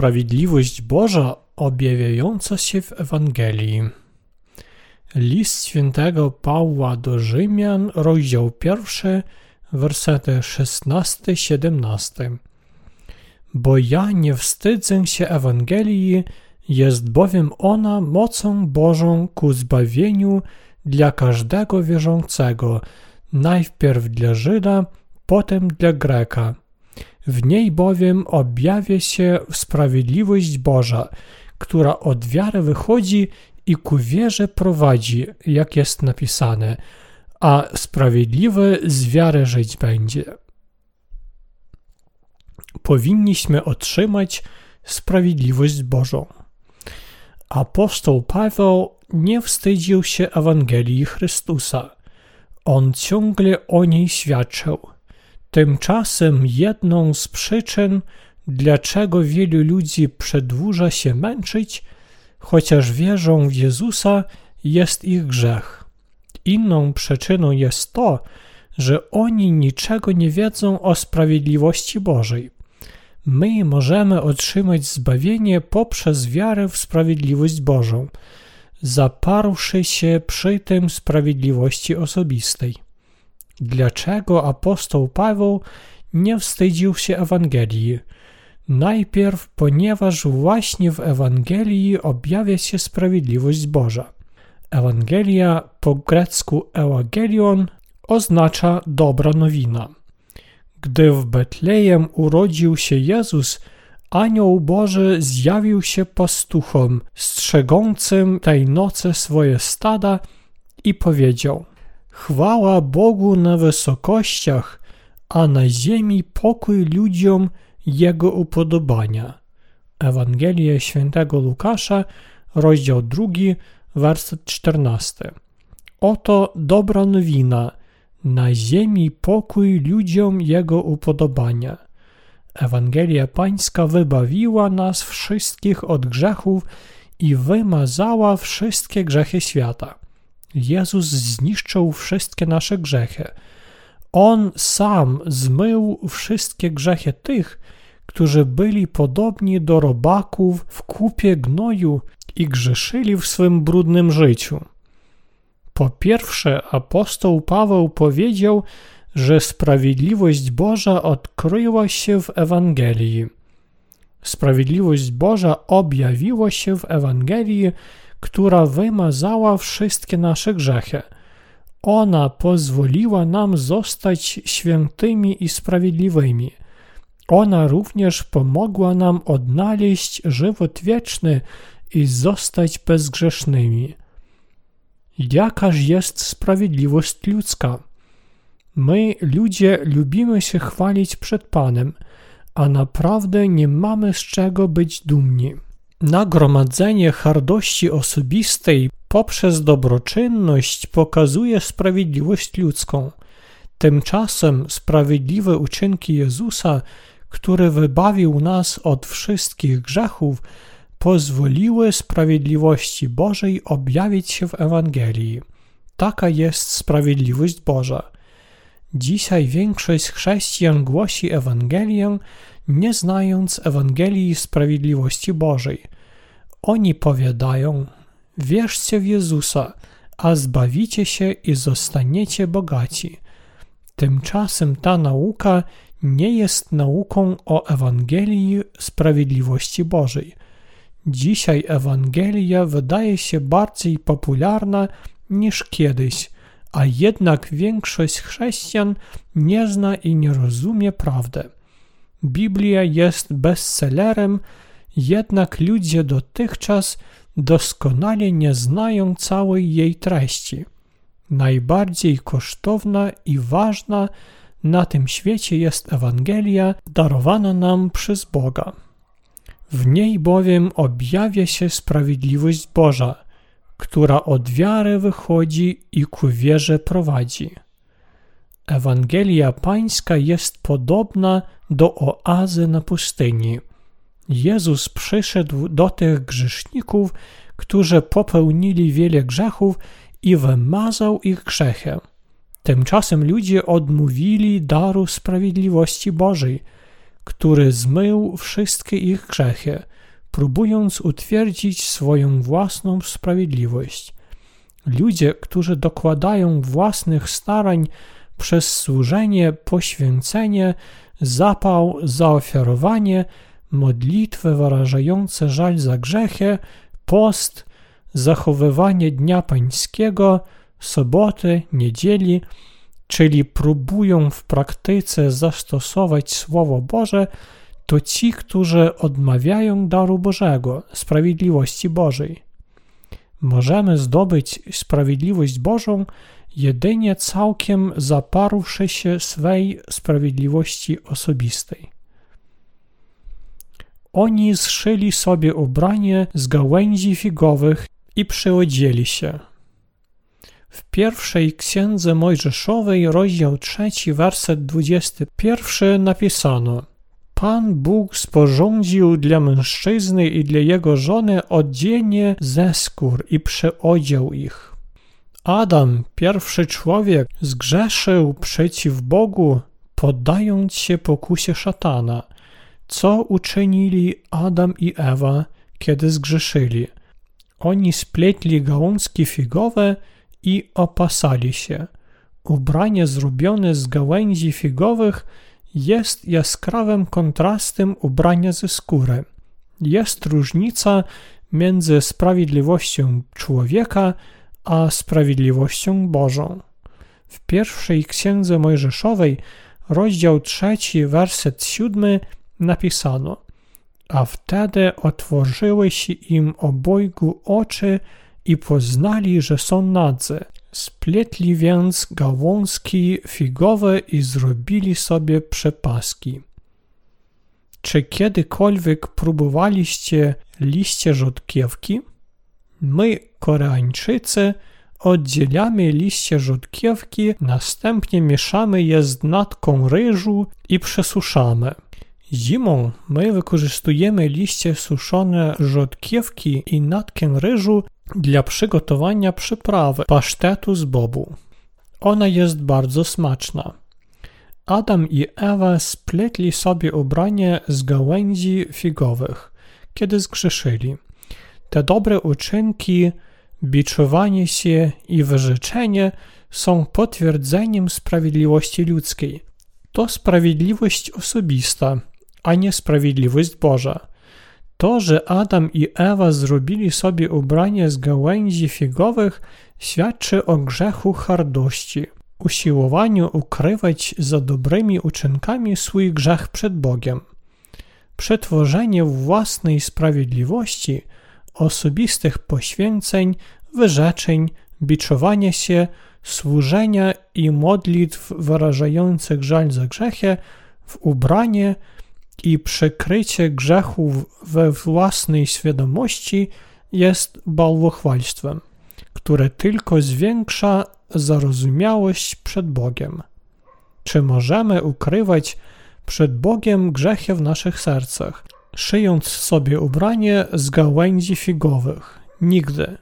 Sprawiedliwość Boża objawiająca się w Ewangelii. List świętego Pawła do Rzymian, rozdział pierwszy, wersety 16-17. Bo ja nie wstydzę się Ewangelii, jest bowiem ona mocą Bożą ku zbawieniu dla każdego wierzącego, najpierw dla Żyda, potem dla Greka. W niej bowiem objawia się sprawiedliwość Boża, która od wiary wychodzi i ku wierze prowadzi, jak jest napisane, a sprawiedliwy z wiary żyć będzie. Powinniśmy otrzymać sprawiedliwość Bożą. Apostoł Paweł nie wstydził się Ewangelii Chrystusa. On ciągle o niej świadczył. Tymczasem jedną z przyczyn, dlaczego wielu ludzi przedłuża się męczyć, chociaż wierzą w Jezusa, jest ich grzech. Inną przyczyną jest to, że oni niczego nie wiedzą o sprawiedliwości Bożej. My możemy otrzymać zbawienie poprzez wiarę w sprawiedliwość Bożą, zaparłszy się przy tym sprawiedliwości osobistej. Dlaczego apostoł Paweł nie wstydził się Ewangelii? Najpierw, ponieważ właśnie w Ewangelii objawia się sprawiedliwość Boża. Ewangelia po grecku Ewangelion oznacza dobra nowina. Gdy w Betlejem urodził się Jezus, anioł Boży zjawił się pastuchom strzegącym tej nocy swoje stada i powiedział Chwała Bogu na wysokościach, a na ziemi pokój ludziom Jego upodobania. Ewangelia świętego Łukasza, rozdział 2, werset 14. Oto dobra nowina, na ziemi pokój ludziom Jego upodobania. Ewangelia Pańska wybawiła nas wszystkich od grzechów i wymazała wszystkie grzechy świata. Jezus zniszczył wszystkie nasze grzechy. On sam zmył wszystkie grzechy tych, którzy byli podobni do robaków w kupie gnoju i grzeszyli w swym brudnym życiu. Po pierwsze, apostoł Paweł powiedział, że sprawiedliwość Boża odkryła się w Ewangelii. Sprawiedliwość Boża objawiła się w Ewangelii, która wymazała wszystkie nasze grzechy. Ona pozwoliła nam zostać świętymi i sprawiedliwymi. Ona również pomogła nam odnaleźć żywot wieczny i zostać bezgrzesznymi. Jakaż jest sprawiedliwość ludzka? My, ludzie, lubimy się chwalić przed Panem, a naprawdę nie mamy z czego być dumni. Nagromadzenie hardości osobistej poprzez dobroczynność pokazuje sprawiedliwość ludzką. Tymczasem sprawiedliwe uczynki Jezusa, który wybawił nas od wszystkich grzechów, pozwoliły sprawiedliwości Bożej objawić się w Ewangelii. Taka jest sprawiedliwość Boża. Dzisiaj większość chrześcijan głosi Ewangelię, nie znając Ewangelii Sprawiedliwości Bożej. Oni powiadają: Wierzcie w Jezusa, a zbawicie się i zostaniecie bogaci. Tymczasem ta nauka nie jest nauką o Ewangelii Sprawiedliwości Bożej. Dzisiaj Ewangelia wydaje się bardziej popularna niż kiedyś, a jednak większość chrześcijan nie zna i nie rozumie prawdy. Biblia jest bestsellerem, jednak ludzie dotychczas doskonale nie znają całej jej treści. Najbardziej kosztowna i ważna na tym świecie jest Ewangelia darowana nam przez Boga. W niej bowiem objawia się sprawiedliwość Boża, która od wiary wychodzi i ku wierze prowadzi. Ewangelia Pańska jest podobna do oazy na pustyni. Jezus przyszedł do tych grzeszników, którzy popełnili wiele grzechów i wymazał ich grzechy. Tymczasem ludzie odmówili daru sprawiedliwości Bożej, który zmył wszystkie ich grzechy, próbując utwierdzić swoją własną sprawiedliwość. Ludzie, którzy dokładają własnych starań przez służenie, poświęcenie, zapał, zaofiarowanie, modlitwy wyrażające żal za grzechy, post, zachowywanie Dnia Pańskiego, soboty, niedzieli, czyli próbują w praktyce zastosować Słowo Boże, to ci, którzy odmawiają daru Bożego, sprawiedliwości Bożej. Możemy zdobyć sprawiedliwość Bożą jedynie całkiem zaparłszy się swej sprawiedliwości osobistej. Oni zszyli sobie ubranie z gałęzi figowych i przyodzieli się. W pierwszej księdze Mojżeszowej, rozdział 3, werset 21 napisano Pan Bóg sporządził dla mężczyzny i dla jego żony odzienie ze skór i przeodział ich. Adam, pierwszy człowiek, zgrzeszył przeciw Bogu, poddając się pokusie szatana. Co uczynili Adam i Ewa, kiedy zgrzeszyli? Oni spletli gałązki figowe i opasali się. Ubranie zrobione z gałęzi figowych jest jaskrawym kontrastem ubrania ze skóry. Jest różnica między sprawiedliwością człowieka sprawiedliwością Bożą. W pierwszej księdze Mojżeszowej, rozdział trzeci, werset siódmy, napisano: A wtedy otworzyły się im obojgu oczy i poznali, że są nadzy. Spletli więc gałązki figowe i zrobili sobie przepaski. Czy kiedykolwiek próbowaliście liście rzodkiewki? My, Koreańczycy, oddzielamy liście rzodkiewki, następnie mieszamy je z natką ryżu i przesuszamy. Zimą my wykorzystujemy liście suszone rzodkiewki i natkę ryżu dla przygotowania przyprawy pasztetu z bobu. Ona jest bardzo smaczna. Adam i Ewa spletli sobie ubranie z gałęzi figowych, kiedy zgrzeszyli. Te dobre uczynki, biczowanie się i wyrzeczenie są potwierdzeniem sprawiedliwości ludzkiej. To sprawiedliwość osobista, a nie sprawiedliwość Boża. To, że Adam i Ewa zrobili sobie ubranie z gałęzi figowych, świadczy o grzechu hardości, usiłowaniu ukrywać za dobrymi uczynkami swój grzech przed Bogiem. Przetworzenie własnej sprawiedliwości, osobistych poświęceń, wyrzeczeń, biczowania się, służenia i modlitw wyrażających żal za grzechy w ubranie i przykrycie grzechów we własnej świadomości jest bałwochwalstwem, które tylko zwiększa zarozumiałość przed Bogiem. Czy możemy ukrywać przed Bogiem grzechy w naszych sercach, szyjąc sobie ubranie z gałęzi figowych? Nigdy.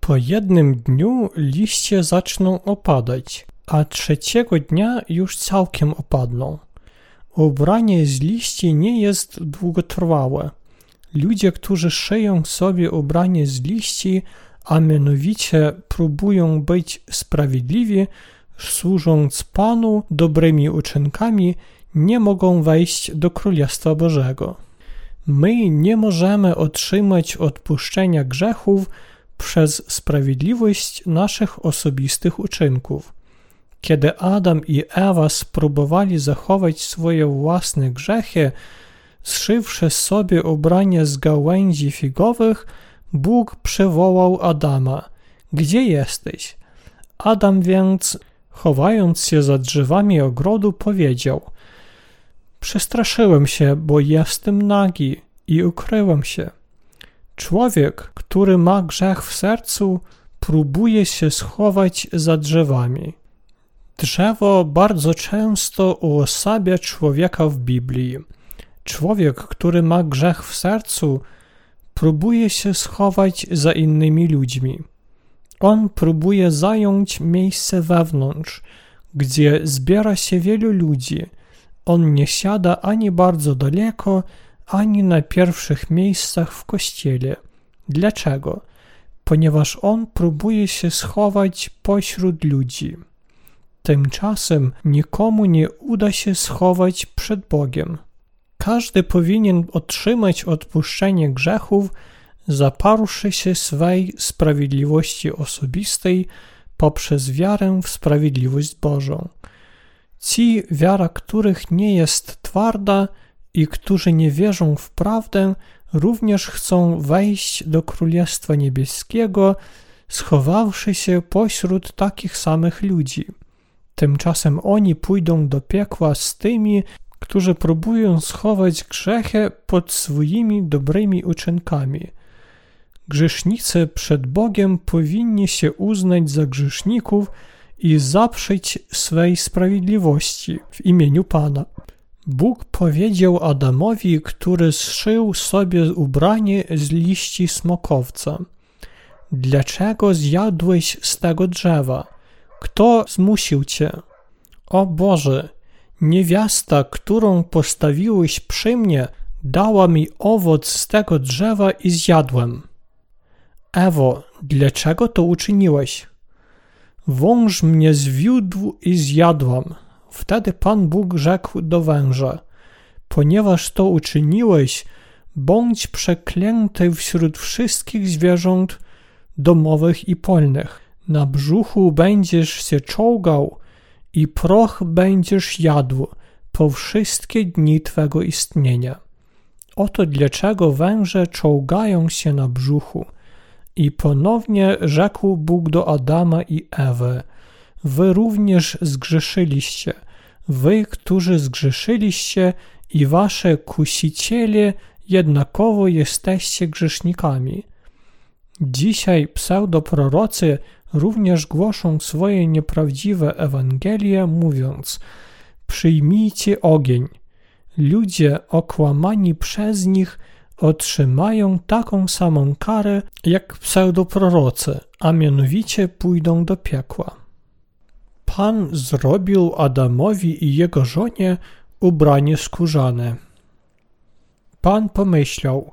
Po jednym dniu liście zaczną opadać, a trzeciego dnia już całkiem opadną. Ubranie z liści nie jest długotrwałe. Ludzie, którzy szyją sobie ubranie z liści, a mianowicie próbują być sprawiedliwi, służąc Panu dobrymi uczynkami, nie mogą wejść do Królestwa Bożego. My nie możemy otrzymać odpuszczenia grzechów przez sprawiedliwość naszych osobistych uczynków. Kiedy Adam i Ewa spróbowali zachować swoje własne grzechy, zszywszy sobie ubranie z gałęzi figowych, Bóg przywołał Adama. Gdzie jesteś? Adam więc, chowając się za drzewami ogrodu, powiedział: Przestraszyłem się, bo jestem nagi i ukryłem się. Człowiek, który ma grzech w sercu, próbuje się schować za drzewami. Drzewo bardzo często uosabia człowieka w Biblii. Człowiek, który ma grzech w sercu, próbuje się schować za innymi ludźmi. On próbuje zająć miejsce wewnątrz, gdzie zbiera się wielu ludzi, On nie siada ani bardzo daleko, ani na pierwszych miejscach w kościele. Dlaczego? Ponieważ on próbuje się schować pośród ludzi. Tymczasem nikomu nie uda się schować przed Bogiem. Każdy powinien otrzymać odpuszczenie grzechów, zaparłszy się swej sprawiedliwości osobistej poprzez wiarę w sprawiedliwość Bożą. Ci, wiara których nie jest twarda i którzy nie wierzą w prawdę, również chcą wejść do Królestwa Niebieskiego, schowawszy się pośród takich samych ludzi. Tymczasem oni pójdą do piekła z tymi, którzy próbują schować grzechy pod swoimi dobrymi uczynkami. Grzesznicy przed Bogiem powinni się uznać za grzeszników i zaprzeć swej sprawiedliwości w imieniu Pana. Bóg powiedział Adamowi, który zszył sobie ubranie z liści smokowca: Dlaczego zjadłeś z tego drzewa? Kto zmusił cię? O Boże, niewiasta, którą postawiłeś przy mnie, dała mi owoc z tego drzewa i zjadłem. Ewo, dlaczego to uczyniłeś? Wąż mnie zwiódł i zjadłam. Wtedy Pan Bóg rzekł do węża: Ponieważ to uczyniłeś, bądź przeklęty wśród wszystkich zwierząt domowych i polnych. Na brzuchu będziesz się czołgał i proch będziesz jadł po wszystkie dni Twego istnienia. Oto dlaczego węże czołgają się na brzuchu. I ponownie rzekł Bóg do Adama i Ewy: Wy również zgrzeszyliście, wy, którzy zgrzeszyliście, i wasze kusiciele jednakowo jesteście grzesznikami. Dzisiaj pseudoprorocy również głoszą swoje nieprawdziwe Ewangelie, mówiąc: Przyjmijcie ogień. Ludzie okłamani przez nich otrzymają taką samą karę jak pseudoprorocy, a mianowicie pójdą do piekła. Pan zrobił Adamowi i jego żonie ubranie skórzane. Pan pomyślał,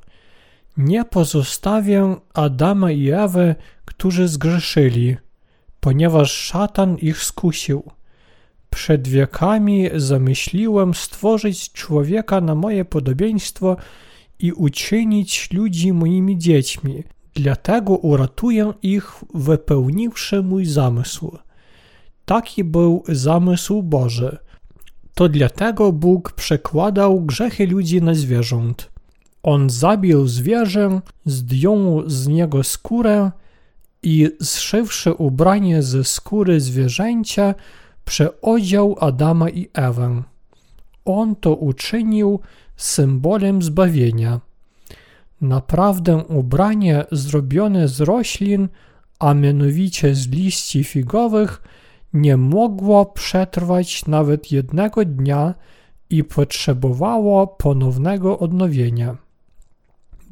nie pozostawię Adama i Ewy, którzy zgrzeszyli, ponieważ szatan ich skusił. Przed wiekami zamyśliłem stworzyć człowieka na moje podobieństwo i uczynić ludzi moimi dziećmi. Dlatego uratuję ich, wypełniwszy mój zamysł. Taki był zamysł Boży. To dlatego Bóg przekładał grzechy ludzi na zwierząt. On zabił zwierzę, zdjął z niego skórę i zszywszy ubranie ze skóry zwierzęcia, przeodział Adama i Ewę. On to uczynił symbolem zbawienia. Naprawdę ubranie zrobione z roślin, a mianowicie z liści figowych, nie mogło przetrwać nawet jednego dnia i potrzebowało ponownego odnowienia.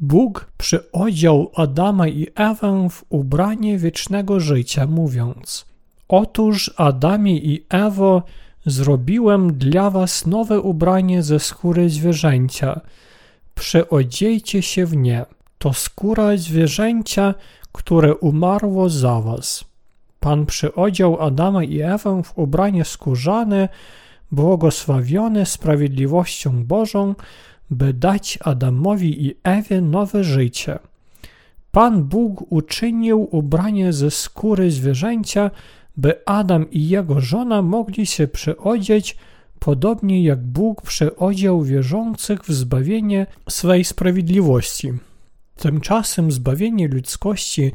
Bóg przyodział Adama i Ewę w ubranie wiecznego życia, mówiąc: Otóż Adamie i Ewo, Zrobiłem dla was nowe ubranie ze skóry zwierzęcia. Przeodziejcie się w nie. To skóra zwierzęcia, które umarło za was. Pan przyodział Adama i Ewę w ubranie skórzane, błogosławione sprawiedliwością Bożą, by dać Adamowi i Ewie nowe życie. Pan Bóg uczynił ubranie ze skóry zwierzęcia, by Adam i jego żona mogli się przyodzieć, podobnie jak Bóg przyodział wierzących w zbawienie swej sprawiedliwości. Tymczasem zbawienie ludzkości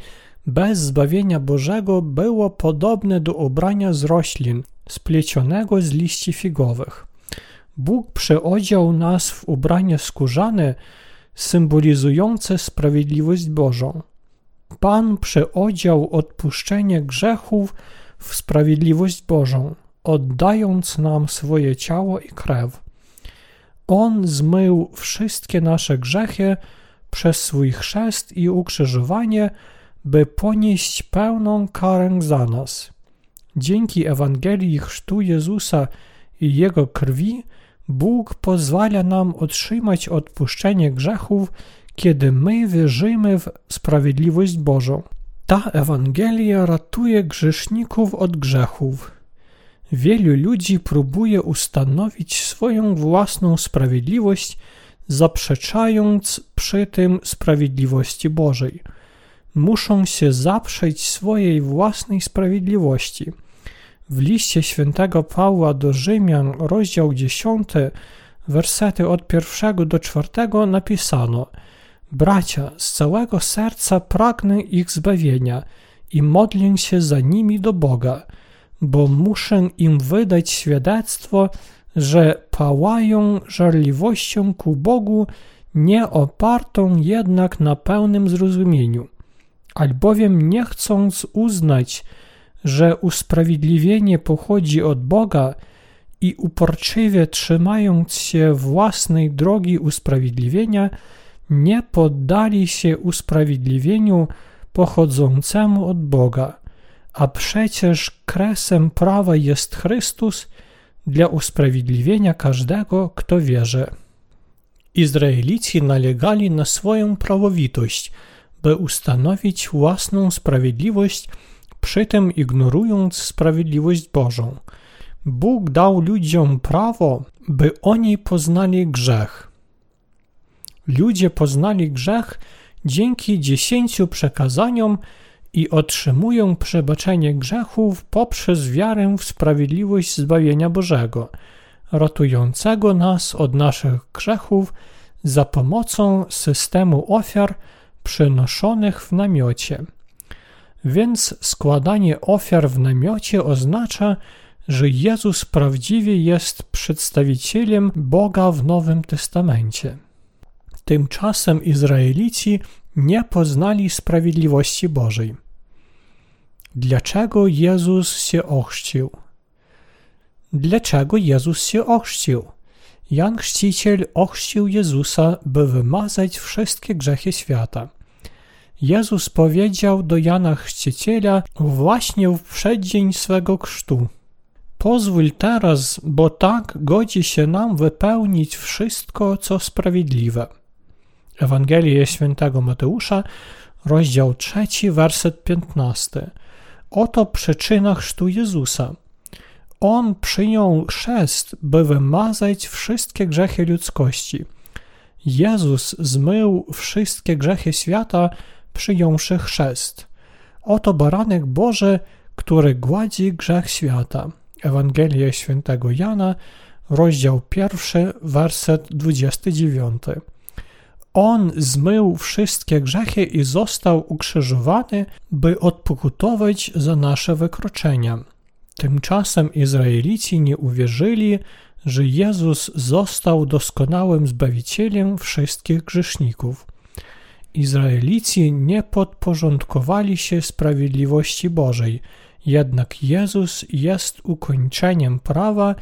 bez zbawienia Bożego było podobne do ubrania z roślin, splecionego z liści figowych. Bóg przyodział nas w ubranie skórzane, symbolizujące sprawiedliwość Bożą. Pan przyodział odpuszczenie grzechów w sprawiedliwość Bożą, oddając nam swoje ciało i krew. On zmył wszystkie nasze grzechy przez swój chrzest i ukrzyżowanie, by ponieść pełną karę za nas. Dzięki Ewangelii chrztu Jezusa i Jego krwi Bóg pozwala nam otrzymać odpuszczenie grzechów, kiedy my wierzymy w sprawiedliwość Bożą. Ta Ewangelia ratuje grzeszników od grzechów. Wielu ludzi próbuje ustanowić swoją własną sprawiedliwość, zaprzeczając przy tym sprawiedliwości Bożej. Muszą się zaprzeć swojej własnej sprawiedliwości. W liście świętego Pawła do Rzymian, rozdział 10, wersety od pierwszego do czwartego napisano Bracia, z całego serca pragnę ich zbawienia i modlę się za nimi do Boga, bo muszę im wydać świadectwo, że pałają żarliwością ku Bogu, nie opartą jednak na pełnym zrozumieniu, albowiem nie chcąc uznać, że usprawiedliwienie pochodzi od Boga i uporczywie trzymając się własnej drogi usprawiedliwienia, nie poddali się usprawiedliwieniu pochodzącemu od Boga, a przecież kresem prawa jest Chrystus dla usprawiedliwienia każdego, kto wierzy. Izraelici nalegali na swoją prawowitość, by ustanowić własną sprawiedliwość, przy tym ignorując sprawiedliwość Bożą. Bóg dał ludziom prawo, by oni poznali grzech. Ludzie poznali grzech dzięki dziesięciu przekazaniom i otrzymują przebaczenie grzechów poprzez wiarę w sprawiedliwość zbawienia Bożego, ratującego nas od naszych grzechów za pomocą systemu ofiar przynoszonych w namiocie. Więc składanie ofiar w namiocie oznacza, że Jezus prawdziwie jest przedstawicielem Boga w Nowym Testamencie. Tymczasem Izraelici nie poznali sprawiedliwości Bożej. Dlaczego Jezus się ochrzcił? Dlaczego Jezus się ochrzcił? Jan Chrzciciel ochrzcił Jezusa, by wymazać wszystkie grzechy świata. Jezus powiedział do Jana Chrzciciela właśnie w przeddzień swego chrztu. Pozwól teraz, bo tak godzi się nam wypełnić wszystko, co sprawiedliwe. Ewangelia Świętego Mateusza, rozdział 3, werset 15. Oto przyczyna chrztu Jezusa. On przyjął chrzest, by wymazać wszystkie grzechy ludzkości. Jezus zmył wszystkie grzechy świata, przyjąwszy chrzest. Oto baranek Boży, który gładzi grzech świata. Ewangelia Świętego Jana, rozdział 1, werset 29. On zmył wszystkie grzechy i został ukrzyżowany, by odpokutować za nasze wykroczenia. Tymczasem Izraelici nie uwierzyli, że Jezus został doskonałym Zbawicielem wszystkich grzeszników. Izraelici nie podporządkowali się sprawiedliwości Bożej, jednak Jezus jest ukończeniem prawa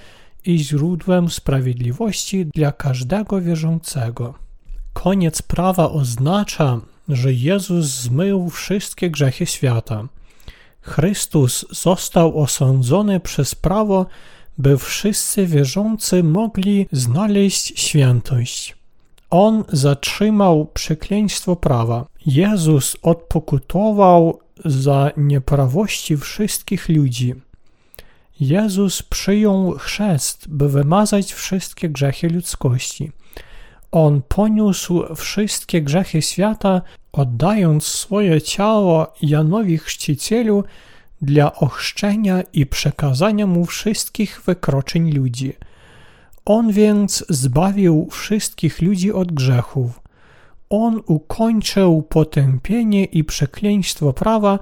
i źródłem sprawiedliwości dla każdego wierzącego. Koniec prawa oznacza, że Jezus zmył wszystkie grzechy świata. Chrystus został osądzony przez prawo, by wszyscy wierzący mogli znaleźć świętość. On zatrzymał przekleństwo prawa. Jezus odpokutował za nieprawości wszystkich ludzi. Jezus przyjął chrzest, by wymazać wszystkie grzechy ludzkości. On poniósł wszystkie grzechy świata, oddając swoje ciało Janowi Chrzcicielu dla ochrzczenia i przekazania mu wszystkich wykroczeń ludzi. On więc zbawił wszystkich ludzi od grzechów. On ukończył potępienie i przekleństwo prawa,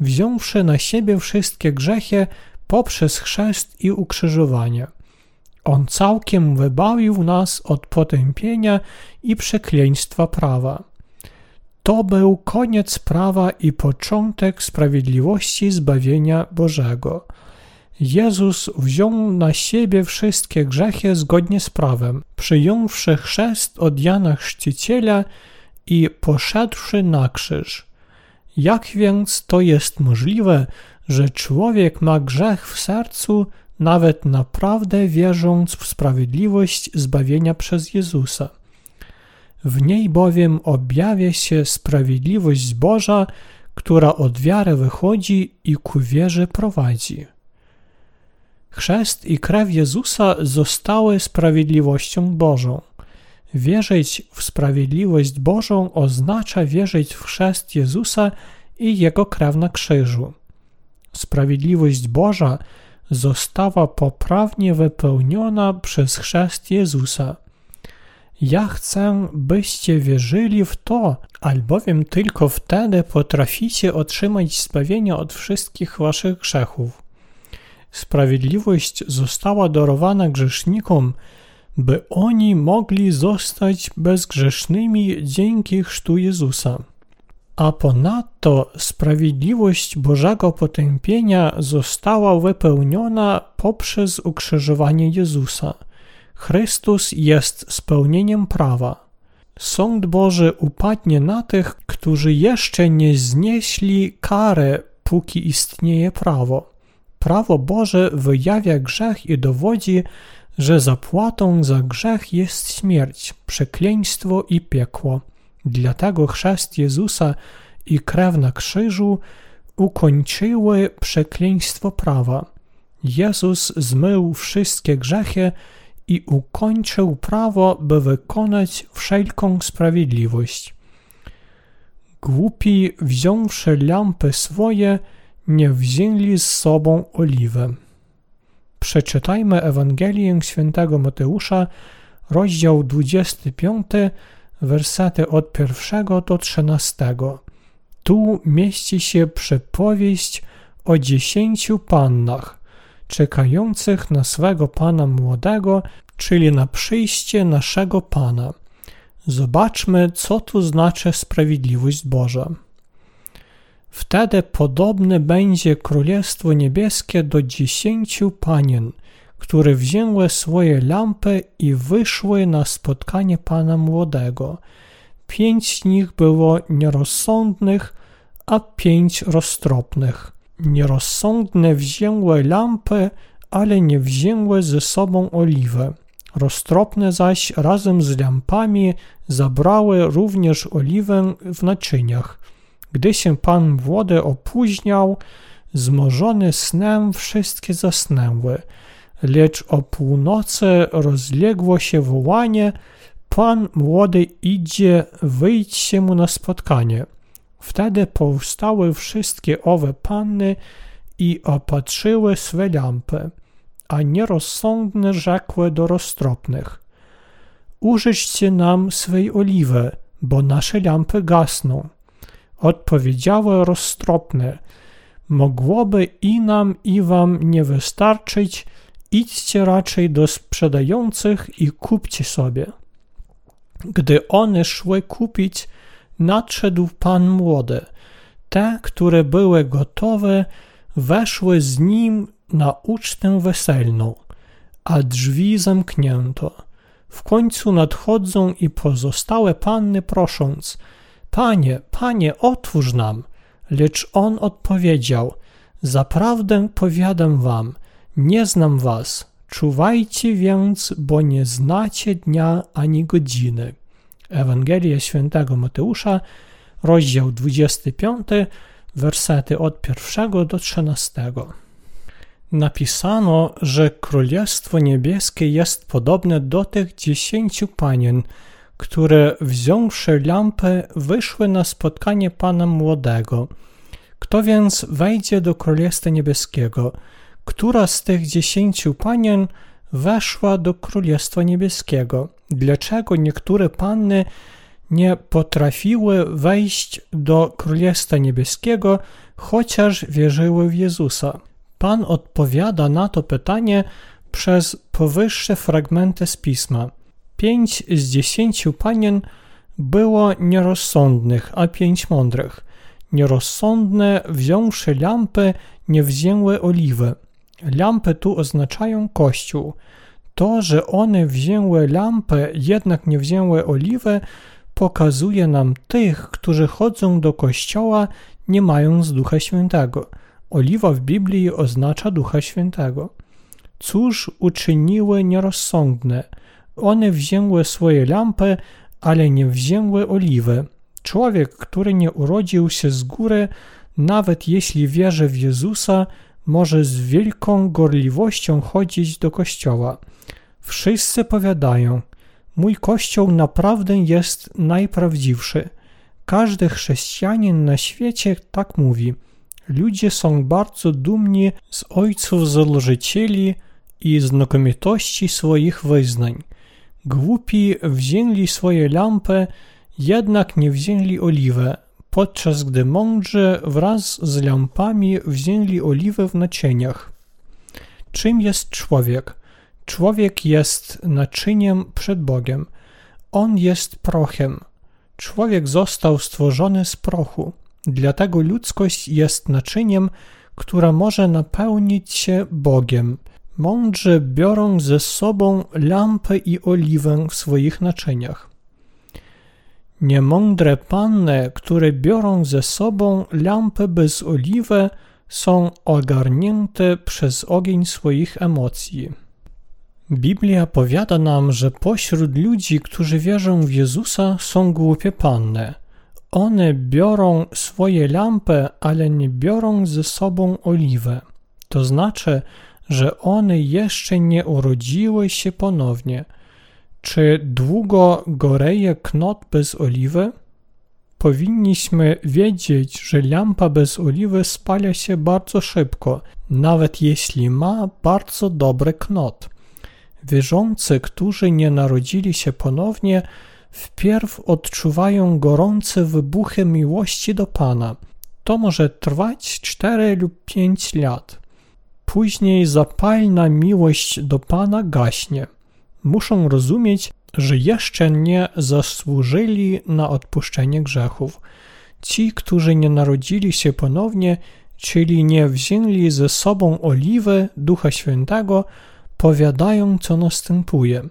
wziąwszy na siebie wszystkie grzechy poprzez chrzest i ukrzyżowanie. On całkiem wybawił nas od potępienia i przekleństwa prawa. To był koniec prawa i początek sprawiedliwości zbawienia Bożego. Jezus wziął na siebie wszystkie grzechy zgodnie z prawem, przyjąwszy chrzest od Jana Chrzciciela i poszedłszy na krzyż. Jak więc to jest możliwe, że człowiek ma grzech w sercu, nawet naprawdę wierząc w sprawiedliwość zbawienia przez Jezusa. W niej bowiem objawia się sprawiedliwość Boża, która od wiary wychodzi i ku wierze prowadzi. Chrzest i krew Jezusa zostały sprawiedliwością Bożą. Wierzyć w sprawiedliwość Bożą oznacza wierzyć w chrzest Jezusa i Jego krew na krzyżu. Sprawiedliwość Boża została poprawnie wypełniona przez chrzest Jezusa. Ja chcę, byście wierzyli w to, albowiem tylko wtedy potraficie otrzymać zbawienie od wszystkich waszych grzechów. Sprawiedliwość została darowana grzesznikom, by oni mogli zostać bezgrzesznymi dzięki chrztu Jezusa. A ponadto sprawiedliwość Bożego potępienia została wypełniona poprzez ukrzyżowanie Jezusa. Chrystus jest spełnieniem prawa. Sąd Boży upadnie na tych, którzy jeszcze nie znieśli karę, póki istnieje prawo. Prawo Boże wyjawia grzech i dowodzi, że zapłatą za grzech jest śmierć, przekleństwo i piekło. Dlatego chrzest Jezusa i krew na krzyżu ukończyły przekleństwo prawa. Jezus zmył wszystkie grzechy i ukończył prawo, by wykonać wszelką sprawiedliwość. Głupi, wziąwszy lampy swoje, nie wzięli z sobą oliwy. Przeczytajmy Ewangelię świętego Mateusza, rozdział 25, wersety od pierwszego do trzynastego. Tu mieści się przypowieść o dziesięciu pannach, czekających na swego Pana młodego, czyli na przyjście naszego Pana. Zobaczmy, co tu znaczy sprawiedliwość Boża. Wtedy podobne będzie Królestwo Niebieskie do dziesięciu panien, które wzięły swoje lampy i wyszły na spotkanie Pana Młodego. Pięć z nich było nierozsądnych, a pięć roztropnych. Nierozsądne wzięły lampy, ale nie wzięły ze sobą oliwy. Roztropne zaś razem z lampami zabrały również oliwę w naczyniach. Gdy się pan młody opóźniał, zmożony snem wszystkie zasnęły, lecz o północy rozległo się wołanie Pan młody idzie, wyjdźcie mu na spotkanie. Wtedy powstały wszystkie owe panny i opatrzyły swe lampy, a nierozsądne rzekły do roztropnych. Użyćcie nam swej oliwy, bo nasze lampy gasną. Odpowiedziały roztropne, mogłoby i nam, i wam nie wystarczyć, idźcie raczej do sprzedających i kupcie sobie. Gdy one szły kupić, nadszedł pan młody. Te, które były gotowe, weszły z nim na ucztę weselną, a drzwi zamknięto. W końcu nadchodzą i pozostałe panny prosząc: Panie, panie, otwórz nam. Lecz on odpowiedział: Zaprawdę powiadam wam, nie znam was. Czuwajcie więc, bo nie znacie dnia ani godziny. Ewangelia świętego Mateusza, rozdział 25, wersety od pierwszego do trzynastego. Napisano, że Królestwo Niebieskie jest podobne do tych dziesięciu panien, które wziąwszy lampę wyszły na spotkanie Pana Młodego. Kto więc wejdzie do Królestwa Niebieskiego? Która z tych dziesięciu panien weszła do Królestwa Niebieskiego? Dlaczego niektóre panny nie potrafiły wejść do Królestwa Niebieskiego, chociaż wierzyły w Jezusa? Pan odpowiada na to pytanie przez powyższe fragmenty z pisma. Pięć z dziesięciu panien było nierozsądnych, a pięć mądrych. Nierozsądne, wziąwszy lampy, nie wzięły oliwy. Lampy tu oznaczają kościół. To, że one wzięły lampę, jednak nie wzięły oliwy, pokazuje nam tych, którzy chodzą do kościoła, nie mając Ducha Świętego. Oliwa w Biblii oznacza Ducha Świętego. Cóż uczyniły nierozsądne? One wzięły swoje lampy, ale nie wzięły oliwy. Człowiek, który nie urodził się z góry, nawet jeśli wierzy w Jezusa, może z wielką gorliwością chodzić do kościoła. Wszyscy powiadają: Mój kościół naprawdę jest najprawdziwszy. Każdy chrześcijanin na świecie tak mówi. Ludzie są bardzo dumni z ojców założycieli i znakomitości swoich wyznań. Głupi wzięli swoje lampy, jednak nie wzięli oliwy, podczas gdy mądrzy wraz z lampami wzięli oliwę w naczyniach. Czym jest człowiek? Człowiek jest naczyniem przed Bogiem. On jest prochem. Człowiek został stworzony z prochu. Dlatego ludzkość jest naczyniem, która może napełnić się Bogiem. Mądrzy biorą ze sobą lampę i oliwę w swoich naczyniach. Niemądre panny, które biorą ze sobą lampę bez oliwy, są ogarnięte przez ogień swoich emocji. Biblia powiada nam, że pośród ludzi, którzy wierzą w Jezusa, są głupie panny. One biorą swoje lampy, ale nie biorą ze sobą oliwę. To znaczy, że one jeszcze nie urodziły się ponownie. Czy długo goreje knot bez oliwy? Powinniśmy wiedzieć, że lampa bez oliwy spala się bardzo szybko, nawet jeśli ma bardzo dobry knot. Wierzący, którzy nie narodzili się ponownie, wpierw odczuwają gorące wybuchy miłości do Pana. To może trwać 4 lub 5 lat. Później zapalna miłość do Pana gaśnie. Muszą rozumieć, że jeszcze nie zasłużyli na odpuszczenie grzechów. Ci, którzy nie narodzili się ponownie, czyli nie wzięli ze sobą oliwy Ducha Świętego, powiadają, co następuje.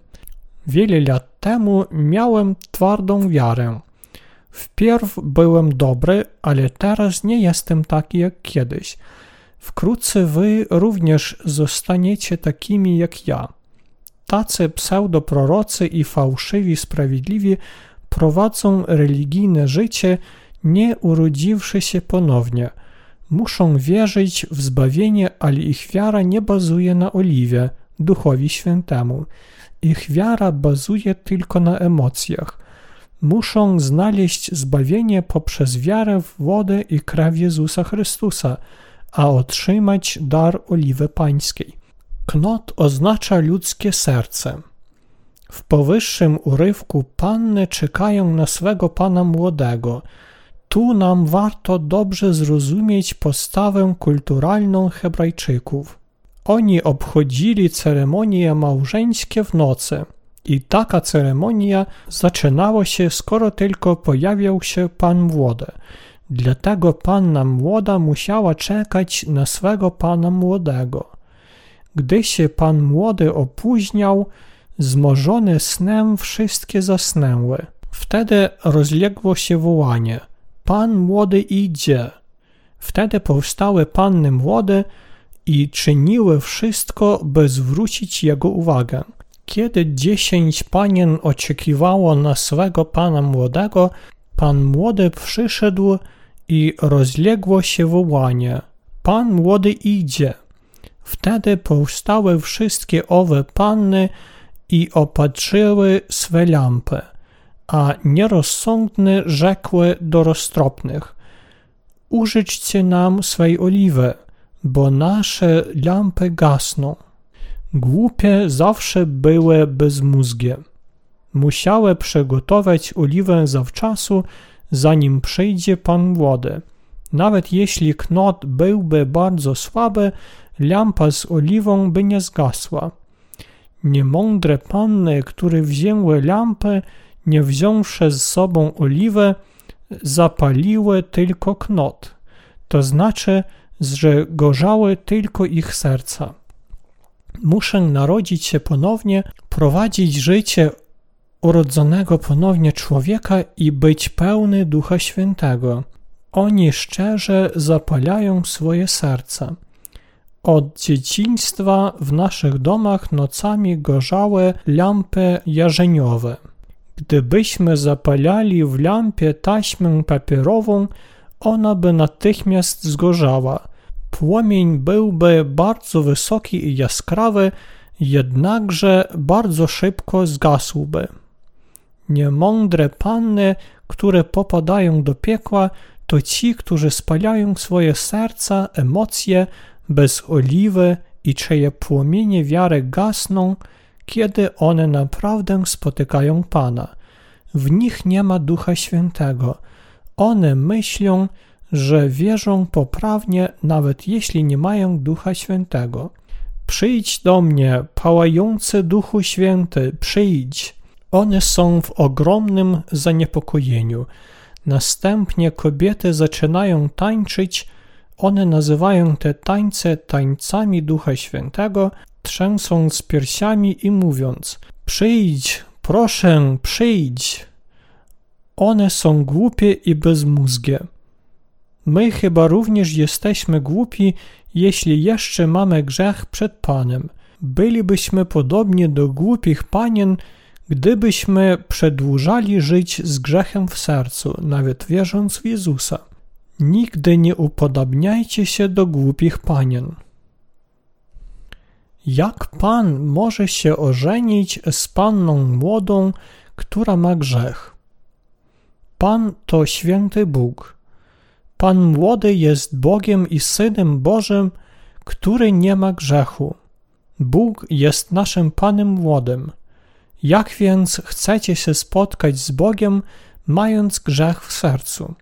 Wiele lat temu miałem twardą wiarę. Wpierw byłem dobry, ale teraz nie jestem taki jak kiedyś. Wkrótce wy również zostaniecie takimi jak ja. Tacy pseudoprorocy i fałszywi sprawiedliwi prowadzą religijne życie, nie urodziwszy się ponownie. Muszą wierzyć w zbawienie, ale ich wiara nie bazuje na oliwie, Duchowi Świętemu. Ich wiara bazuje tylko na emocjach. Muszą znaleźć zbawienie poprzez wiarę w wodę i krew Jezusa Chrystusa, a otrzymać dar oliwy pańskiej. Knot oznacza ludzkie serce. W powyższym urywku panny czekają na swego pana młodego. Tu nam warto dobrze zrozumieć postawę kulturalną Hebrajczyków. Oni obchodzili ceremonie małżeńskie w nocy i taka ceremonia zaczynała się, skoro tylko pojawiał się pan młody. Dlatego panna młoda musiała czekać na swego pana młodego. Gdy się pan młody opóźniał, zmożone snem wszystkie zasnęły. Wtedy rozległo się wołanie: Pan młody idzie. Wtedy powstały panny młode i czyniły wszystko, by zwrócić jego uwagę. Kiedy dziesięć panien oczekiwało na swego pana młodego, pan młody przyszedł i rozległo się wołanie: Pan młody idzie. Wtedy powstały wszystkie owe panny i opatrzyły swe lampy, a nierozsądne rzekły do roztropnych: Użyczcie nam swej oliwy, bo nasze lampy gasną. Głupie zawsze były bezmózgie. Musiały przygotować oliwę zawczasu, zanim przyjdzie Pan młody. Nawet jeśli knot byłby bardzo słaby, lampa z oliwą by nie zgasła. Niemądre panny, które wzięły lampę, nie wziąwszy z sobą oliwę, zapaliły tylko knot, to znaczy, że gorzały tylko ich serca. Muszę narodzić się ponownie, prowadzić życie urodzonego ponownie człowieka i być pełny Ducha Świętego. Oni szczerze zapalają swoje serca. Od dzieciństwa w naszych domach nocami gorzały lampy jarzeniowe. Gdybyśmy zapalali w lampie taśmę papierową, ona by natychmiast zgorzała. Płomień byłby bardzo wysoki i jaskrawy, jednakże bardzo szybko zgasłby. Niemądre panny, które popadają do piekła, to ci, którzy spalają swoje serca, emocje bez oliwy i czyje płomienie wiary gasną, kiedy one naprawdę spotykają Pana. W nich nie ma Ducha Świętego. One myślą, że wierzą poprawnie, nawet jeśli nie mają Ducha Świętego. Przyjdź do mnie, pałający Duchu Święty, przyjdź. One są w ogromnym zaniepokojeniu. Następnie kobiety zaczynają tańczyć. One nazywają te tańce tańcami Ducha Świętego, trzęsąc piersiami i mówiąc: Przyjdź, proszę, przyjdź. One są głupie i bezmózgie. My chyba również jesteśmy głupi, jeśli jeszcze mamy grzech przed Panem. Bylibyśmy podobnie do głupich panien, gdybyśmy przedłużali żyć z grzechem w sercu, nawet wierząc w Jezusa. Nigdy nie upodobniajcie się do głupich panien. Jak pan może się ożenić z panną młodą, która ma grzech? Pan to święty Bóg. Pan młody jest Bogiem i Synem Bożym, który nie ma grzechu. Bóg jest naszym Panem młodym. Jak więc chcecie się spotkać z Bogiem, mając grzech w sercu?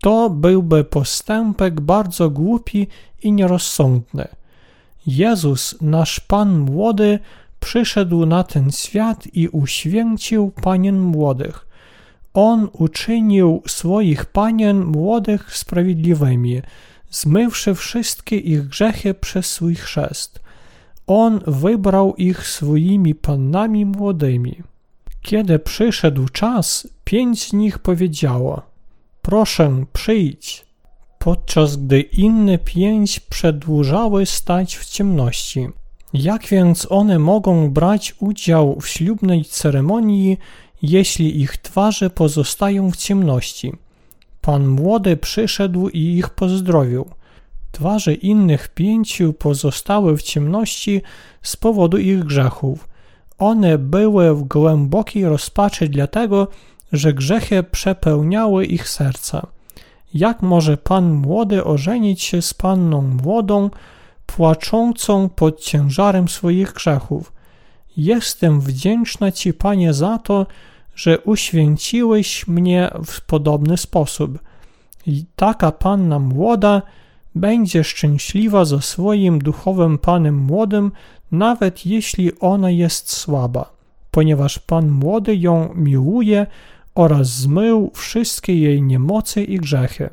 To byłby postępek bardzo głupi i nierozsądny. Jezus, nasz Pan młody, przyszedł na ten świat i uświęcił panien młodych. On uczynił swoich panien młodych sprawiedliwymi, zmywszy wszystkie ich grzechy przez swój chrzest. On wybrał ich swoimi pannami młodymi. Kiedy przyszedł czas, pięć z nich powiedziało: Proszę, przyjdź. Podczas gdy inne pięć przedłużały stać w ciemności. Jak więc one mogą brać udział w ślubnej ceremonii, jeśli ich twarze pozostają w ciemności? Pan młody przyszedł i ich pozdrowił. Twarze innych pięciu pozostały w ciemności z powodu ich grzechów. One były w głębokiej rozpaczy dlatego, że grzechy przepełniały ich serca. Jak może pan młody ożenić się z panną młodą, płaczącą pod ciężarem swoich grzechów? Jestem wdzięczna ci, panie, za to, że uświęciłeś mnie w podobny sposób. I taka panna młoda będzie szczęśliwa ze swoim duchowym panem młodym, nawet jeśli ona jest słaba, ponieważ pan młody ją miłuje oraz zmył wszystkie jej niemocy i grzechy.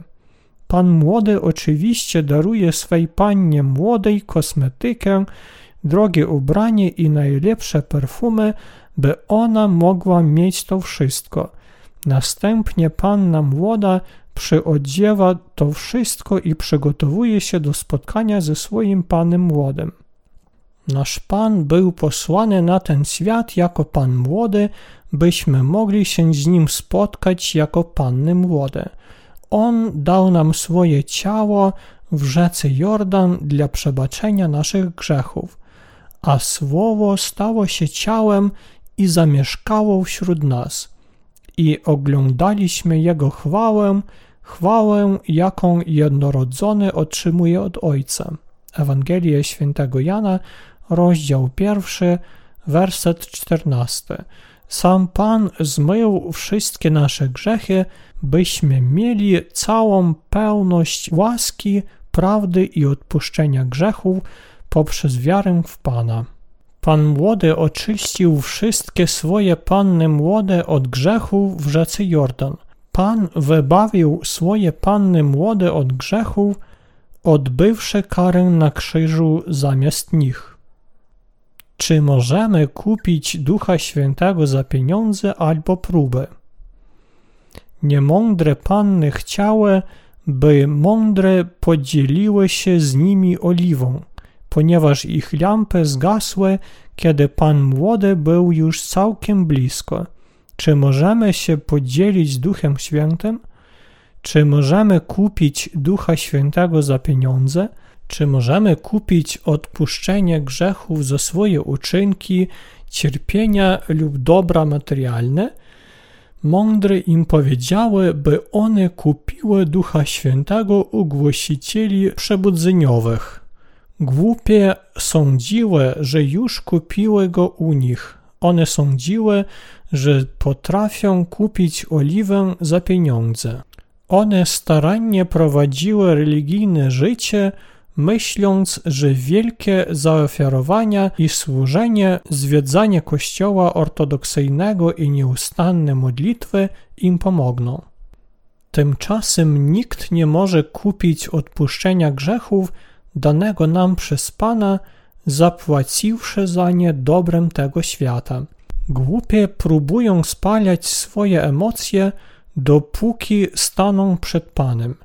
Pan młody oczywiście daruje swej pannie młodej kosmetykę, drogie ubranie i najlepsze perfumy, by ona mogła mieć to wszystko. Następnie panna młoda przyodziewa to wszystko i przygotowuje się do spotkania ze swoim Panem młodym. Nasz Pan był posłany na ten świat jako Pan młody, byśmy mogli się z Nim spotkać jako Panny młode. On dał nam swoje ciało w rzece Jordan dla przebaczenia naszych grzechów, a Słowo stało się ciałem i zamieszkało wśród nas. I oglądaliśmy Jego chwałę, chwałę, jaką jednorodzony otrzymuje od Ojca. Ewangelia Świętego Jana, rozdział pierwszy, werset czternasty. Sam Pan zmył wszystkie nasze grzechy, byśmy mieli całą pełność łaski, prawdy i odpuszczenia grzechów poprzez wiarę w Pana. Pan młody oczyścił wszystkie swoje panny młode od grzechów w rzece Jordan. Pan wybawił swoje panny młode od grzechów, odbywszy karę na krzyżu zamiast nich. Czy możemy kupić Ducha Świętego za pieniądze albo próbę? Niemądre panny chciały, by mądre podzieliły się z nimi oliwą. ponieważ ich lampy zgasły, kiedy Pan Młody był już całkiem blisko. Czy możemy się podzielić Duchem Świętym? Czy możemy kupić Ducha Świętego za pieniądze? Czy możemy kupić odpuszczenie grzechów za swoje uczynki, cierpienia lub dobra materialne? Mądre im powiedziały, by one kupiły Ducha Świętego u głosicieli przebudzeniowych. Głupie sądziły, że już kupiły go u nich. One sądziły, że potrafią kupić oliwę za pieniądze. One starannie prowadziły religijne życie, myśląc, że wielkie zaofiarowania i służenie, zwiedzanie kościoła ortodoksyjnego i nieustanne modlitwy im pomogną. Tymczasem nikt nie może kupić odpuszczenia grzechów danego nam przez Pana, zapłaciwszy za nie dobrem tego świata. Głupie próbują spalać swoje emocje, dopóki staną przed Panem.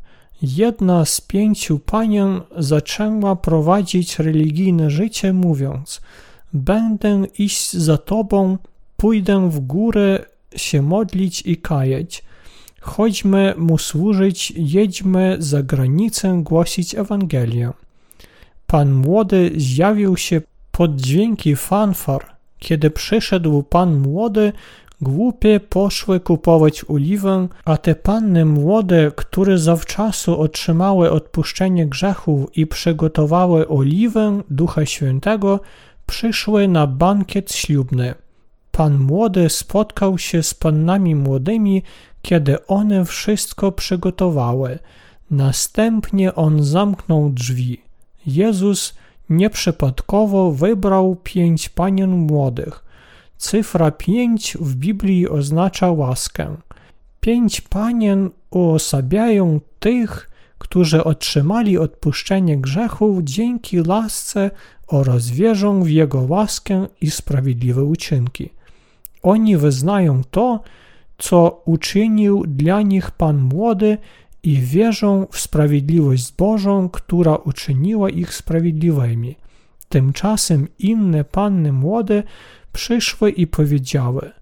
Jedna z pięciu panien zaczęła prowadzić religijne życie, mówiąc: Będę iść za Tobą, pójdę w górę się modlić i kajać. Chodźmy mu służyć, jedźmy za granicę głosić Ewangelię. Pan młody zjawił się pod dźwięki fanfar. Kiedy przyszedł pan młody, Głupie poszły kupować oliwę, a te panny młode, które zawczasu otrzymały odpuszczenie grzechów i przygotowały oliwę Ducha Świętego, przyszły na bankiet ślubny. Pan młody spotkał się z pannami młodymi, kiedy one wszystko przygotowały. Następnie on zamknął drzwi. Jezus nieprzypadkowo wybrał pięć panien młodych – Cyfra 5 w Biblii oznacza łaskę. Pięć panien uosabiają tych, którzy otrzymali odpuszczenie grzechów dzięki lasce oraz wierzą w Jego łaskę i sprawiedliwe uczynki. Oni wyznają to, co uczynił dla nich Pan Młody i wierzą w sprawiedliwość Bożą, która uczyniła ich sprawiedliwymi. Tymczasem inne panny młode przyszły i powiedziały: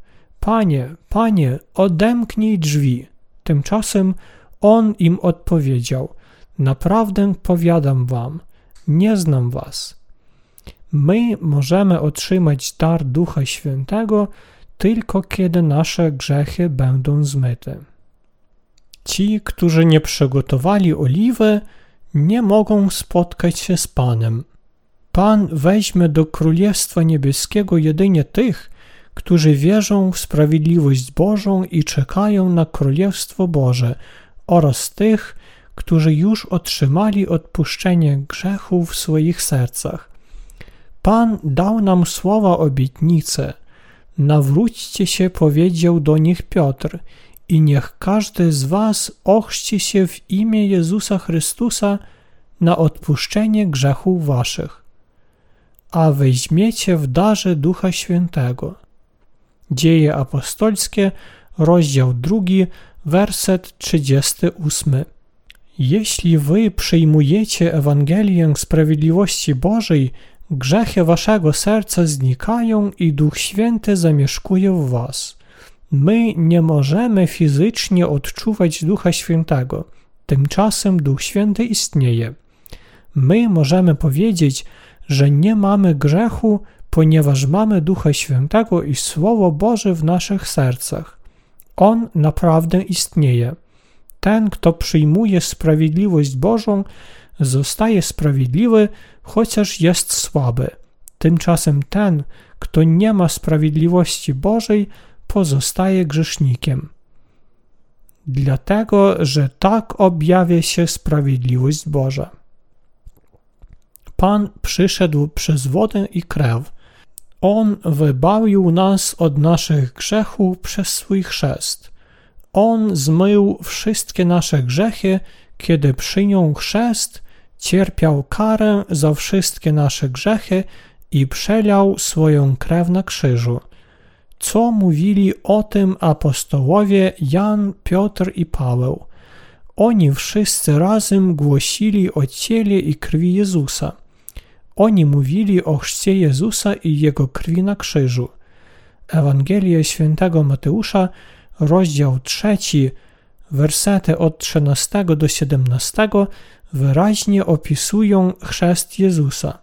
Panie, panie, odemknij drzwi. Tymczasem on im odpowiedział: Naprawdę powiadam wam, nie znam was. My możemy otrzymać dar Ducha Świętego tylko kiedy nasze grzechy będą zmyte. Ci, którzy nie przygotowali oliwy, nie mogą spotkać się z Panem. Pan weźmie do Królestwa Niebieskiego jedynie tych, którzy wierzą w sprawiedliwość Bożą i czekają na Królestwo Boże oraz tych, którzy już otrzymali odpuszczenie grzechów w swoich sercach. Pan dał nam słowa obietnice. Nawróćcie się, powiedział do nich Piotr, i niech każdy z was ochrzci się w imię Jezusa Chrystusa na odpuszczenie grzechów waszych a weźmiecie w darze Ducha Świętego. Dzieje apostolskie, rozdział 2, werset 38. Jeśli wy przyjmujecie Ewangelię sprawiedliwości Bożej, grzechy waszego serca znikają i Duch Święty zamieszkuje w was. My nie możemy fizycznie odczuwać Ducha Świętego, tymczasem Duch Święty istnieje. My możemy powiedzieć, że nie mamy grzechu, ponieważ mamy Ducha Świętego i Słowo Boże w naszych sercach. On naprawdę istnieje. Ten, kto przyjmuje sprawiedliwość Bożą, zostaje sprawiedliwy, chociaż jest słaby. Tymczasem ten, kto nie ma sprawiedliwości Bożej, pozostaje grzesznikiem. Dlatego, że tak objawia się sprawiedliwość Boża. Pan przyszedł przez wodę i krew. On wybawił nas od naszych grzechów przez swój chrzest. On zmył wszystkie nasze grzechy, kiedy przyjął chrzest, cierpiał karę za wszystkie nasze grzechy i przelał swoją krew na krzyżu. Co mówili o tym apostołowie Jan, Piotr i Paweł? Oni wszyscy razem głosili o ciele i krwi Jezusa. Oni mówili o chrzcie Jezusa i Jego krwi na krzyżu. Ewangelia świętego Mateusza, rozdział 3, wersety od 13 do 17 wyraźnie opisują chrzest Jezusa.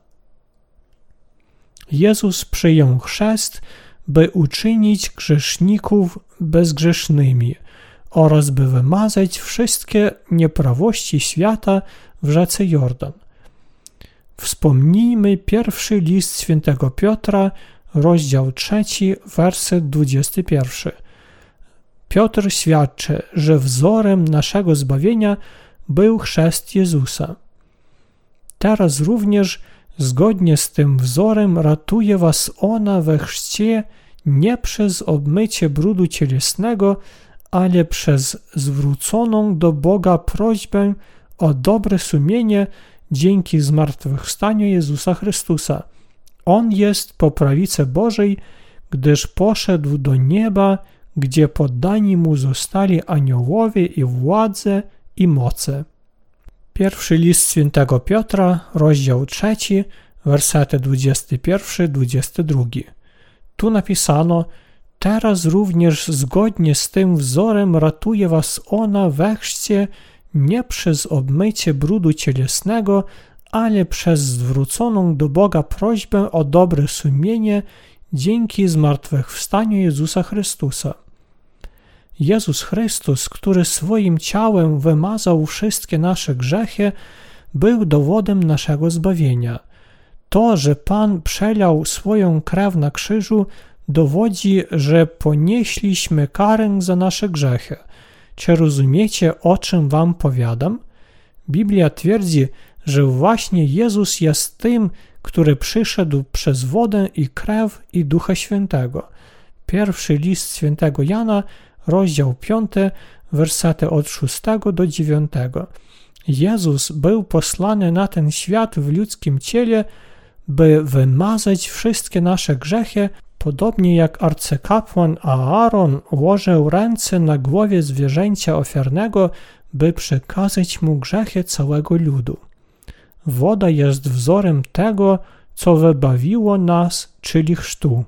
Jezus przyjął chrzest, by uczynić grzeszników bezgrzesznymi oraz by wymazać wszystkie nieprawości świata w rzece Jordan. Wspomnijmy pierwszy list świętego Piotra, rozdział 3, werset 21. Piotr świadczy, że wzorem naszego zbawienia był chrzest Jezusa. Teraz również zgodnie z tym wzorem ratuje was ona we chrzcie nie przez obmycie brudu cielesnego, ale przez zwróconą do Boga prośbę o dobre sumienie dzięki zmartwychwstaniu Jezusa Chrystusa. On jest po prawicy Bożej, gdyż poszedł do nieba, gdzie poddani mu zostali aniołowie i władze i moce. Pierwszy list świętego Piotra, rozdział 3, wersety 21-22. Tu napisano, teraz również zgodnie z tym wzorem ratuje was ona we chrzcie nie przez obmycie brudu cielesnego, ale przez zwróconą do Boga prośbę o dobre sumienie dzięki zmartwychwstaniu Jezusa Chrystusa. Jezus Chrystus, który swoim ciałem wymazał wszystkie nasze grzechy, był dowodem naszego zbawienia. To, że Pan przelał swoją krew na krzyżu, dowodzi, że ponieśliśmy karę za nasze grzechy. Czy rozumiecie, o czym wam powiadam? Biblia twierdzi, że właśnie Jezus jest tym, który przyszedł przez wodę i krew i Ducha Świętego. Pierwszy list świętego Jana, rozdział 5, wersety od 6 do 9. Jezus był posłany na ten świat w ludzkim ciele, by wymazać wszystkie nasze grzechy, podobnie jak arcykapłan Aaron łożył ręce na głowie zwierzęcia ofiarnego, by przekazać mu grzechy całego ludu. Woda jest wzorem tego, co wybawiło nas, czyli chrztu.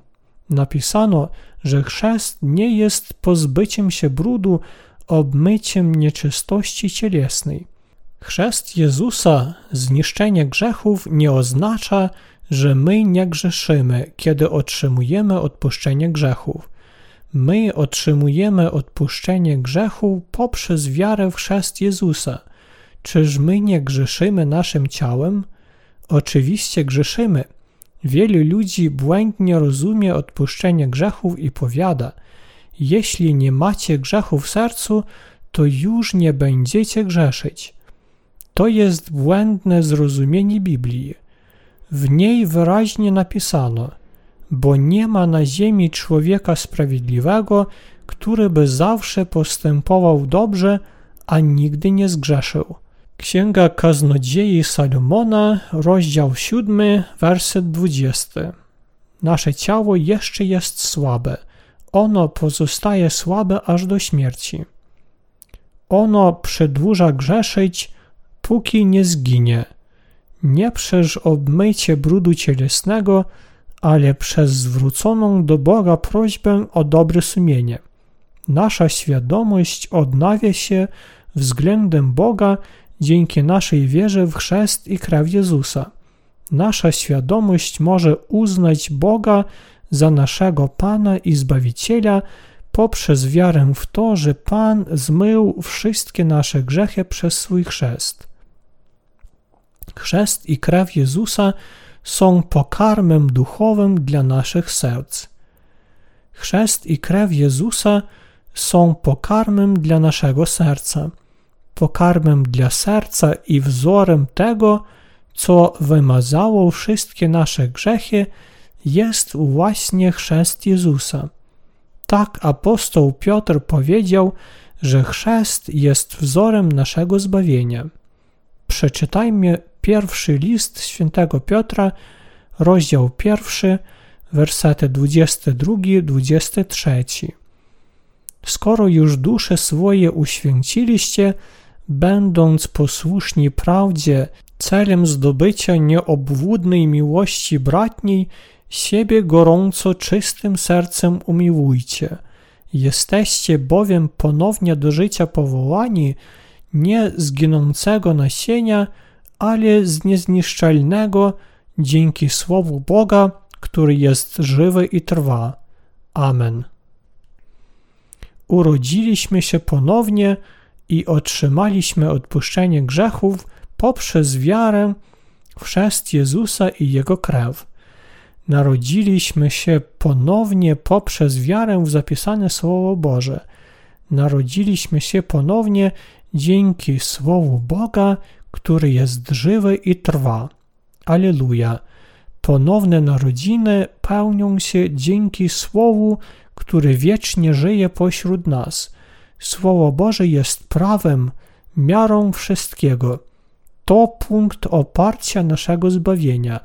Napisano, że chrzest nie jest pozbyciem się brudu, obmyciem nieczystości cielesnej. Chrzest Jezusa, zniszczenie grzechów, nie oznacza, że my nie grzeszymy, kiedy otrzymujemy odpuszczenie grzechów. My otrzymujemy odpuszczenie grzechu poprzez wiarę w chrzest Jezusa. Czyż my nie grzeszymy naszym ciałem? Oczywiście grzeszymy. Wielu ludzi błędnie rozumie odpuszczenie grzechów i powiada: Jeśli nie macie grzechu w sercu, to już nie będziecie grzeszyć. To jest błędne zrozumienie Biblii. W niej wyraźnie napisano: Bo nie ma na ziemi człowieka sprawiedliwego, który by zawsze postępował dobrze, a nigdy nie zgrzeszył. Księga Kaznodziei Salomona, rozdział 7, werset 20. Nasze ciało jeszcze jest słabe. Ono pozostaje słabe aż do śmierci. Ono przedłuża grzeszyć, póki nie zginie. Nie przez obmycie brudu cielesnego, ale przez zwróconą do Boga prośbę o dobre sumienie. Nasza świadomość odnawia się względem Boga dzięki naszej wierze w chrzest i krew Jezusa. Nasza świadomość może uznać Boga za naszego Pana i Zbawiciela poprzez wiarę w to, że Pan zmył wszystkie nasze grzechy przez swój chrzest. Chrzest i krew Jezusa są pokarmem duchowym dla naszych serc. Chrzest i krew Jezusa są pokarmem dla naszego serca pokarmem dla serca i wzorem tego, co wymazało wszystkie nasze grzechy, jest właśnie chrzest Jezusa. Tak apostoł Piotr powiedział, że chrzest jest wzorem naszego zbawienia. Przeczytajmy pierwszy list świętego Piotra, rozdział pierwszy, wersety 22-23. Skoro już dusze swoje uświęciliście, będąc posłuszni prawdzie Celem zdobycia nieobłudnej miłości bratniej siebie gorąco czystym sercem umiłujcie. Jesteście bowiem ponownie do życia powołani nie z nasienia, ale z niezniszczalnego dzięki Słowu Boga, który jest żywy i trwa. Amen. Urodziliśmy się ponownie i otrzymaliśmy odpuszczenie grzechów poprzez wiarę w chrzest Jezusa i Jego krew. Narodziliśmy się ponownie poprzez wiarę w zapisane Słowo Boże. Narodziliśmy się ponownie dzięki Słowu Boga, który jest żywy i trwa. Aleluja. Ponowne narodziny pełnią się dzięki Słowu, który wiecznie żyje pośród nas. Słowo Boże jest prawem, miarą wszystkiego. To punkt oparcia naszego zbawienia.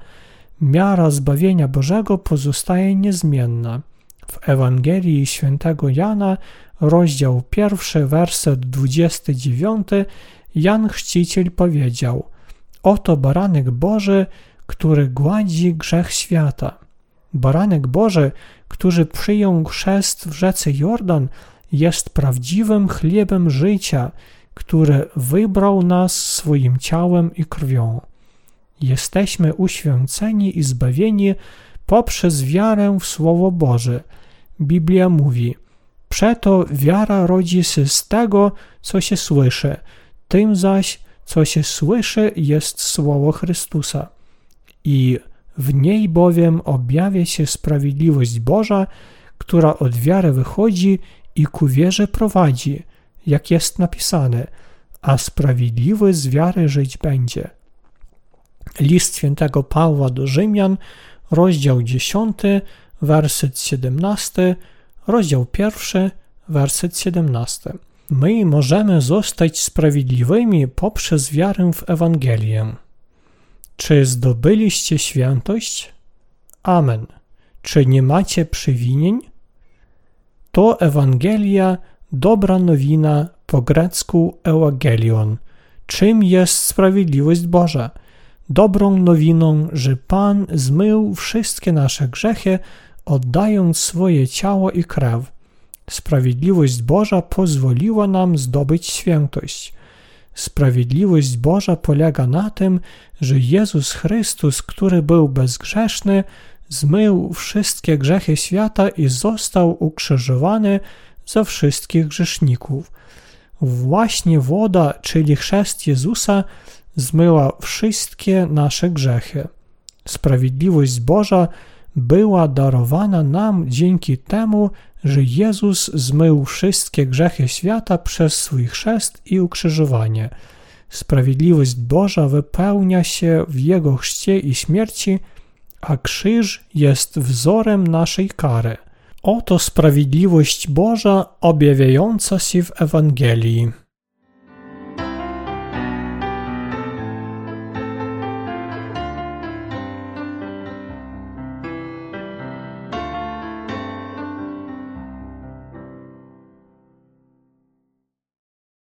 Miara zbawienia Bożego pozostaje niezmienna. W Ewangelii świętego Jana, rozdział pierwszy, werset 29, Jan Chrzciciel powiedział: Oto baranek Boży, który gładzi grzech świata. Baranek Boży, który przyjął chrzest w rzece Jordan, jest prawdziwym chlebem życia, który wybrał nas swoim ciałem i krwią. Jesteśmy uświęceni i zbawieni poprzez wiarę w Słowo Boże. Biblia mówi: Przeto wiara rodzi się z tego, co się słyszy, tym zaś, co się słyszy, jest Słowo Chrystusa. I w niej bowiem objawia się sprawiedliwość Boża, która od wiary wychodzi i ku wierze prowadzi, jak jest napisane, a sprawiedliwy z wiary żyć będzie. List świętego Pawła do Rzymian, rozdział 10, werset 17, rozdział 1, werset 17. My możemy zostać sprawiedliwymi poprzez wiarę w Ewangelię. Czy zdobyliście świętość? Amen. Czy nie macie przewinień? To Ewangelia, dobra nowina po grecku Ewangelion. Czym jest sprawiedliwość Boża? Dobrą nowiną, że Pan zmył wszystkie nasze grzechy, oddając swoje ciało i krew. Sprawiedliwość Boża pozwoliła nam zdobyć świętość. Sprawiedliwość Boża polega na tym, że Jezus Chrystus, który był bezgrzeszny, zmył wszystkie grzechy świata i został ukrzyżowany za wszystkich grzeszników. Właśnie woda, czyli chrzest Jezusa, zmyła wszystkie nasze grzechy. Sprawiedliwość Boża była darowana nam dzięki temu, że Jezus zmył wszystkie grzechy świata przez swój chrzest i ukrzyżowanie. Sprawiedliwość Boża wypełnia się w Jego chrzcie i śmierci, a krzyż jest wzorem naszej kary. Oto sprawiedliwość Boża objawiająca się w Ewangelii.